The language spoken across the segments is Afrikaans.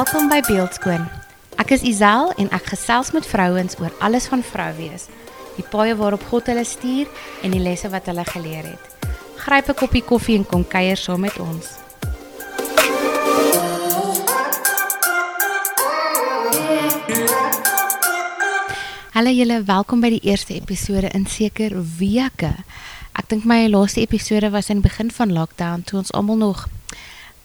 Welkom by Beeldskoon. Ek is Isel en ek gesels met vrouens oor alles van vrou wees. Die paaie waarop God hulle stuur en die lesse wat hulle geleer het. Gryp 'n koppie koffie en kom kuier saam met ons. Hallo julle, welkom by die eerste episode in seker weke. Ek dink my laaste episode was in die begin van lockdown toe ons almal nog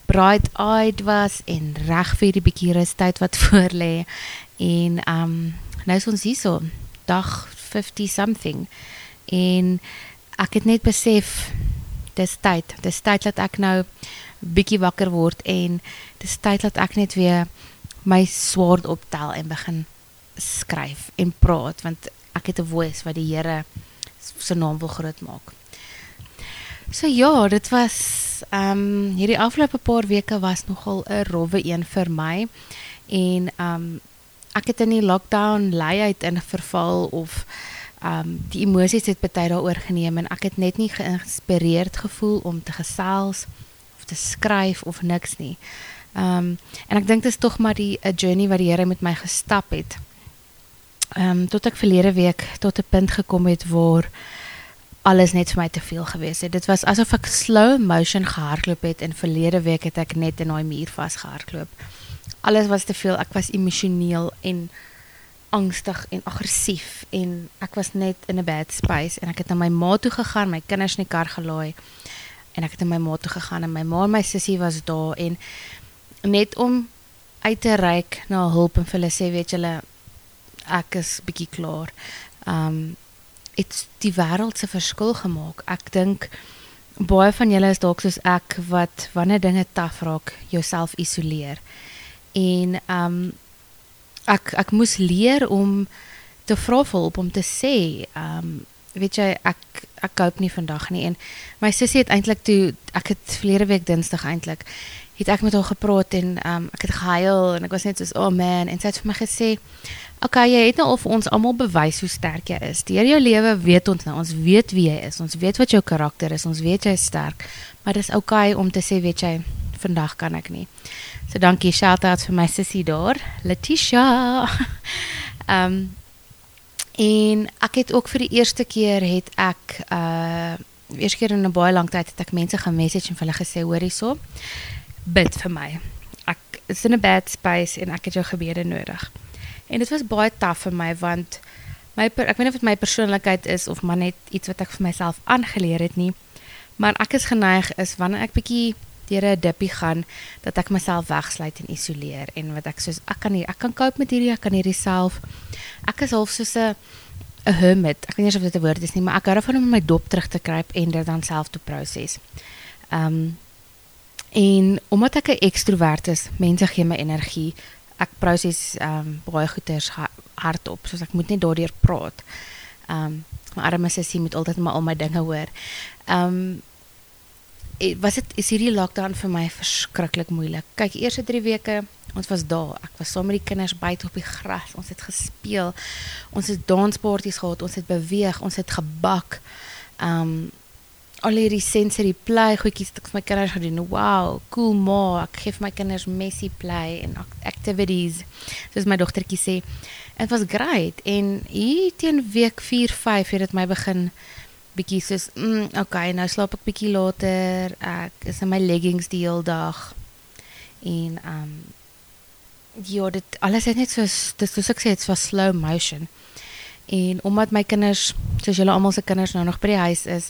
bright-eyed was en reg vir die bietjie rustyd wat voor lê. En um nou is ons hier so, dag 50 something. En ek het net besef dis tyd. Dis tyd dat ek nou bietjie wakker word en dis tyd dat ek net weer my swaard optel en begin skryf en praat want ek het 'n voice wat die Here se naam wil groot maak. So ja, dit was ehm um, hierdie afgelope paar weke was nogal 'n rowwe een vir my en ehm um, ek het in die lockdown lei uit in verval of ehm um, die emosies het baie daaroor geneem en ek het net nie geïnspireerd gevoel om te gesels of te skryf of niks nie. Ehm um, en ek dink dit is tog maar die 'n journey wat die Here met my gestap het ehm um, tot ek verlede week tot 'n punt gekom het waar alles net vir my te veel gewees het. Dit was asof ek slow motion gehardloop het en verlede week het ek net in daai muur vasgehardloop. Alles was te veel. Ek was emosioneel en angstig en aggressief en ek was net in 'n bad space en ek het na my ma toe gegaan, my kinders in die kar gelaai en ek het na my ma toe gegaan en my ma en my sussie was daar en net om uit te reik na hulp en vir hulle sê weet julle ek is bietjie klaar. Um dit's die wêreld se verskil gemaak. Ek dink baie van julle is dalk soos ek wat wanneer dinge taaf raak, jouself isoleer. En um ek ek moes leer om te vra vir hulp om te sê, um weet jy ek ek koop nie vandag nie en my sussie het eintlik toe ek het verlede week Dinsdag eintlik het ek met haar gepraat en um ek het gehuil en ek was net soos oh man en sy het vir my gesê Okay, jy het nou al vir ons almal bewys hoe sterk jy is. Deur jou lewe weet ons nou, ons weet wie jy is. Ons weet wat jou karakter is. Ons weet jy is sterk. Maar dis okay om te sê, weet jy, vandag kan ek nie. So dankie shout out vir my sussie daar, Letitia. Um, en ek het ook vir die eerste keer het ek uh eerste keer in 'n baie lang tyd het ek mense gemessage en vir hulle gesê, hoor hierso. Bid vir my. Ek is in 'n bad space en ek het jou gebede nodig. En dit was baie taaf vir my want my per, ek weet nie of dit my persoonlikheid is of maar net iets wat ek vir myself aangeleer het nie. Maar ek is geneig is wanneer ek bietjie deur 'n dippie gaan dat ek myself wegsluit en isoleer en wat ek soos ek kan nie ek kan cope met hierdie ek kan hierdie self ek is half soos 'n 'n hermit. Ek weet nie of dit 'n woord is nie, maar ek hou daarvan om my dop terug te kruip en dit dan self te proses. Ehm um, en omdat ek 'n ekstrovert is, mense gee my energie, ek proses ehm um, baie goeders hardop, soos ek moet net daardeur praat. Ehm um, my arme sussie moet altyd maar al my dinge hoor. Ehm um, was dit is hierdie lockdown vir my verskriklik moeilik. Kyk, eerste 3 weke ons was daar. Ek was saam met die kinders buite op die gras. Ons het gespeel. Ons het danspartytjies gehad. Ons het beweeg. Ons het gebak. Ehm um, al hierdie sensory play goedjies wat ek vir my kinders gedoen. Wow, cool ma. Ek gee vir my kinders messy play en activities. Soos my dogtertjie sê. Dit was great en hier teen week 4, 5 het dit my begin bietjie soos mm, okay, nou slaap ek bietjie later. Ek is in my leggings die hele dag. En um ja, dit alles het net so dis soos ek sê, dit was slow motion. En omdat my kinders, soos julle almal se kinders nou nog by die huis is,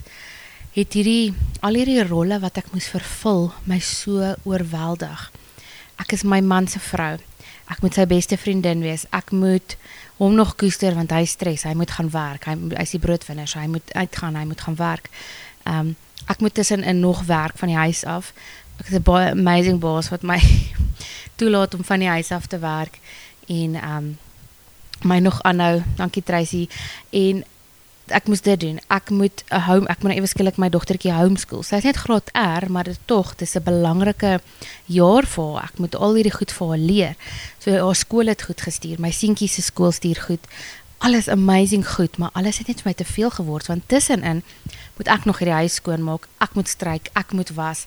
het hierdie al hierdie rolle wat ek moes vervul my so oorweldig. Ek is my man se vrou. Ek moet sy beste vriendin wees. Ek moet hom nog koester want hy stres. Hy moet gaan werk. Hy hy's die broodwinner, so hy moet uitgaan, hy moet gaan werk. Ehm um, ek moet tussen in nog werk van die huis af. Ek het 'n baie amazing boss wat my toelaat om van die huis af te werk en ehm um, my nog aanhou. Dankie Tracy. En ek moes dit doen. Ek moet 'n home ek moet nou ewe skielik my dogtertjie homeschool. Sy is net graad R, maar dit tog, dis 'n belangrike jaar vir haar. Ek moet al hierdie goed vir haar leer. So haar skool het goed gestuur. My seentjie se skool stuur goed. Alles amazing goed, maar alles het net vir my te veel geword want tussenin moet ek nog hierdie huis skoon maak. Ek moet stryk, ek moet was.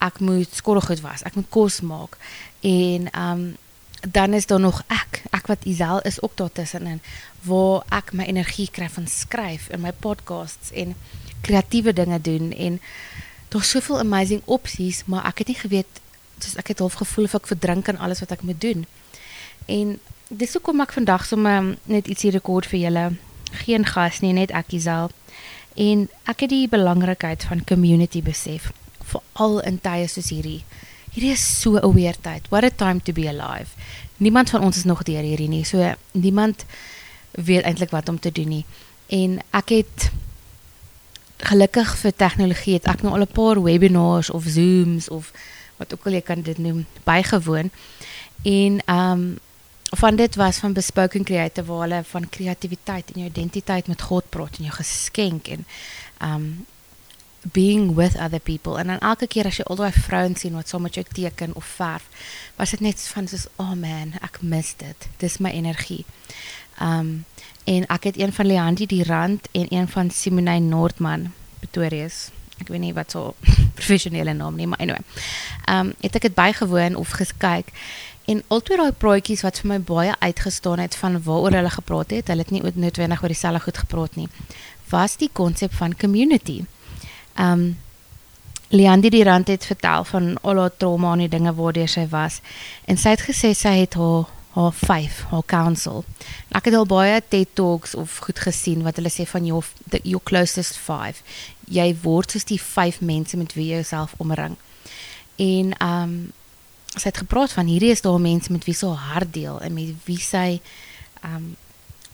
ek moet skottelgoed was, ek moet kos maak en um dan is daar nog ek, ek wat Isel is ook daar tussenin waar ek my energie kry van skryf en my podcasts en kreatiewe dinge doen en daar's soveel amazing opsies, maar ek het nie geweet soos ek het half gevoel of ek verdrink aan alles wat ek moet doen. En dis hoekom ek vandag sommer net ietsie rekord vir julle. Geen gas nie, net ek Isel. En ek het die belangrikheid van community besef, veral in tye soos hierdie. Hierdie is so 'n weird tyd. What a time to be alive. Niemand van ons is nog deur hierdie nie. So niemand weet eintlik wat om te doen nie. En ek het gelukkig vir tegnologie het ek nou al 'n paar webinars of Zooms of wat ook al jy kan dit noem bygewoon. En ehm um, van dit was van bespoken creative waar hulle van kreatiwiteit en jou identiteit met God praat en jou geskenk en um being with other people. En dan elke keer as jy al daai vrouens sien wat saam met jou teken of verf was dit net van soos oh man ek mis dit. Dis my energie. Um en ek het een van Leandi die rand en een van Simone Noordman Pretorius ek weet nie wat so professionele naam nie maar anyway. Um het ek dit bygewoon of gekyk En altyd daai praatjies wat vir my baie uitgestaan het van waaroor hulle gepraat het, hulle het nie noodwendig oor dieselfde goed gepraat nie, was die konsep van community. Um Leandi die rand het vertel van al haar trauma en die dinge waardeur sy was en sy het gesê sy het haar haar 5, haar council. Ek het al baie TED Talks of goed gesien wat hulle sê van jou your closest 5. Jy word soos die 5 mense met wie jy jouself omring. En um sy het gepraat van hierdie is daar mense met wie sy hart deel en met wie sy um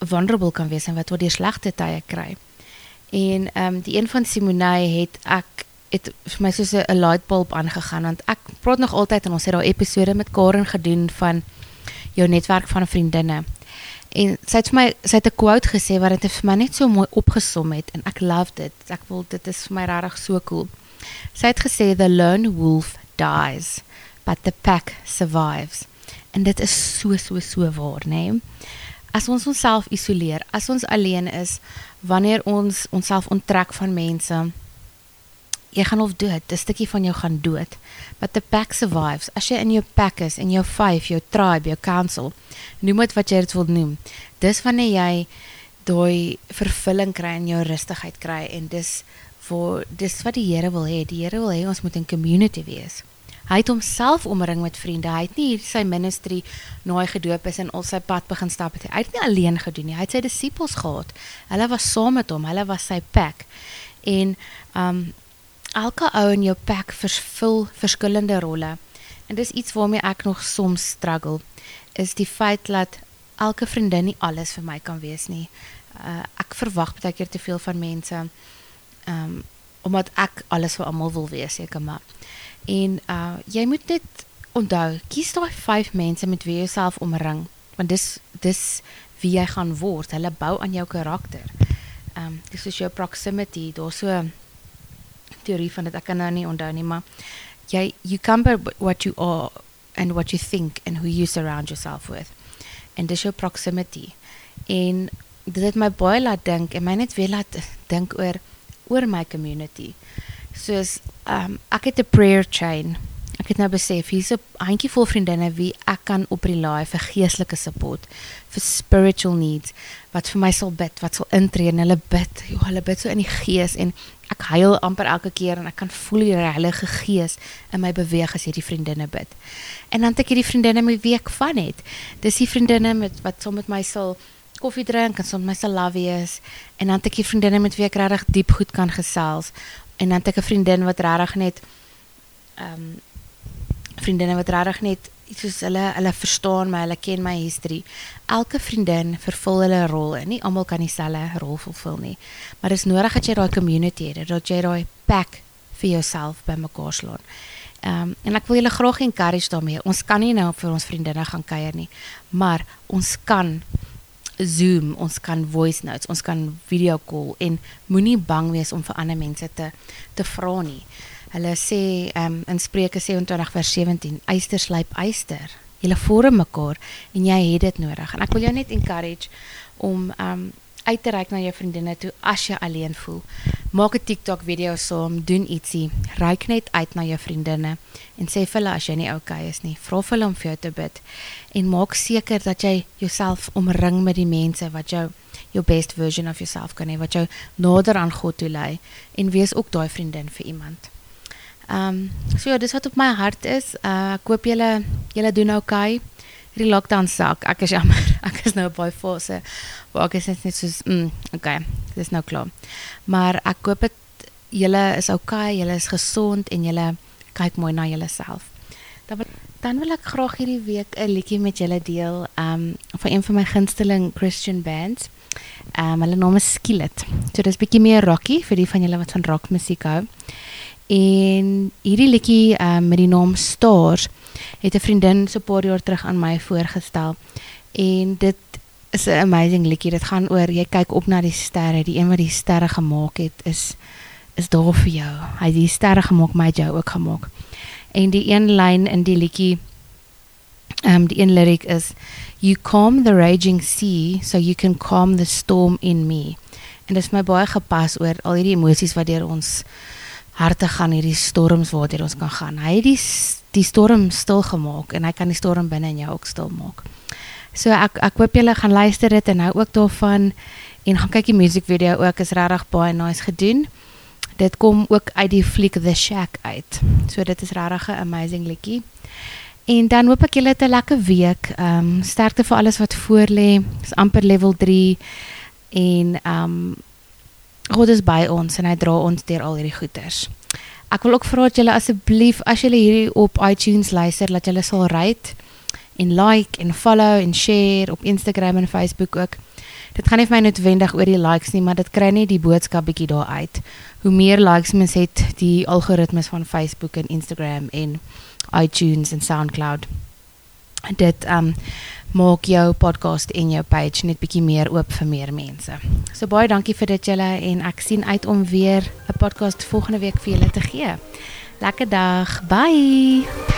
vulnerable kan wees en wat oor die slegte tye kry. En um die een van Simone het ek het vir my soos 'n light bulb aangegaan want ek praat nog altyd en ons het daai episode met Karen gedoen van jou netwerk van vriendinne. En sy het vir my sy het 'n quote gesê wat dit vir my net so mooi opgesom het en ek love dit. Ek wil dit is vir my regtig so cool. Sy het gesê the lone wolf dies but the pack survives. En dit is so so so waar, nê? Nee? As ons onsself isoleer, as ons alleen is, wanneer ons onsself onttrek van mense, jy gaan of dood, 'n stukkie van jou gaan dood. But the pack survives. As jy in jou pack is, in jou five, jou tribe, jou council, noem dit wat jy dit wil noem. Dis wanneer jy daai vervulling kry en jou rustigheid kry en dis vir dis wat die Here wil hê. Die Here wil hê ons moet 'n community wees. Hy het homself omring met vriende. Hy het nie sy ministry nou gedoop is en al sy pad begin stap het. Hy het nie alleen gedoen nie. Hy het sy disippels gehad. Hulle was saam met hom. Hulle was sy pack. En um elke ou in jou pack vervul verskillende rolle. En dis iets waarmee ek nog soms struggle is die feit dat elke vriendin nie alles vir my kan wees nie. Uh ek verwag baie keer te veel van mense. Um omdat ek alles vir almal wil wees, seker maar. En uh jy moet net onthou, kies daai 5 mense met wie jy jouself omring, want dis dis wie jy gaan word. Hulle bou aan jou karakter. Um dis is jou proximity. Daar's so teorie van dit ek kan nou nie onthou nie, maar jy you come by what you are and what you think and who you surround yourself with. En dis jou proximity. En dit het my baie laat dink en my net weer laat dink oor oor my community soos um ek het 'n prayer chain. Ek het nou besef hier's 'n handjievol vriendinne wie ek kan op rely vir geestelike support, vir spiritual needs wat vir my sal bid, wat sal intree en hulle bid. Jo, hulle bid so in die gees en ek huil amper elke keer en ek kan voel die Heilige Gees in my beweeg as hierdie vriendinne bid. En dan het ek hierdie vriendinne met wie ek van het. Dis die vriendinne met wat saam met my sal koffie drink en met my sal love wees en dan het ek hier vriendinne met wie ek regtig diep goed kan gesels en dan het ek 'n vriendin wat regtig net ehm um, vriendinne wat regtig net soos hulle hulle verstaan my, hulle ken my history. Elke vriendin vervul hulle rol en nie almal kan dieselfde rol vervul nie. Maar dit is nodig dat jy daai community het, dat jy daai pack vir jouself bymekaar slaan. Ehm um, en ek wil julle graag encourage daarmee. Ons kan nie nou vir ons vriendinne gaan kuier nie, maar ons kan Zoom, ons kan voice notes, ons kan video call en moenie bang wees om vir ander mense te te vra nie. Hulle sê um, in Spreuke 27 vers 17, eyster slyp eyster. Julle vorm mekaar en jy het dit nodig. En ek wil jou net encourage om um uit te reik na jou vriendinne toe as jy alleen voel. Maak 'n TikTok video saam, doen ietsie. Ryk net uit na jou vriendinne en sê vir hulle as jy nie okay is nie. Vra vir hulle om vir jou te bid en maak seker dat jy jouself omring met die mense wat jou jou best version of yourself kan hê, wat jou nader aan God toe lei en wees ook daai vriendin vir iemand. Ehm um, so ja, dis wat op my hart is. Uh ek hoop julle julle doen okay. Hierdie lockdown sak. Ek is jammer. Ek is nou baie fase waar ek is net soos mm, okay, dis nou klaar. Maar ek hoop dit julle is okay, julle is gesond en julle kyk mooi na julleself. Dan dan wil ek graag hierdie week 'n liedjie met julle deel um van een van my gunsteling Christian bands. Um hulle naam is Skillet. So dis bietjie meer rockie vir die van julle wat van rock musiek hou. En hierdie liedjie um met die naam Stars het 'n vriendin so 'n paar jaar terug aan my voorgestel. En dit is 'n amazing liedjie. Dit gaan oor jy kyk op na die sterre. Die een wat die sterre gemaak het is is daar vir jou. Hy het die sterre gemaak, my jou ook gemaak. En die een lyn in die liedjie ehm um, die een lyric is you calm the raging sea so you can calm the storm in me. En dit is my baie gepas oor al hierdie emosies wat deur ons harte gaan, hierdie storms deur ons kan gaan. Hy het die die storm stil gemaak en hy kan die storm binne in jou ook stil maak. So ek ek hoop julle gaan luister dit en hou ook daarvan en gaan kyk die musiekvideo ook is regtig baie nice gedoen. Dit kom ook uit die fliek The Shack uit. So dit is regtig 'n amazing liedjie. En dan hoop ek julle het 'n lekker week. Ehm um, sterkte vir alles wat voor lê. Dis amper level 3 en ehm um, God is by ons en hy dra ons deur al hierdie goeters. Ek wil ook vra dat julle asseblief as julle hierdie op iTunes luister, dat julle sal rate en like en follow en share op Instagram en Facebook ook. Dit gaan nie vir my noodwendig oor die likes nie, maar dit kry net die boodskap bietjie daar uit. Hoe meer likes mens het, die algoritmes van Facebook en Instagram en iTunes en SoundCloud. Dit um maak jou podcast en jou page net bietjie meer oop vir meer mense. So baie dankie vir dit julle en ek sien uit om weer 'n podcast volgende week vir julle te gee. Lekker dag. Bye.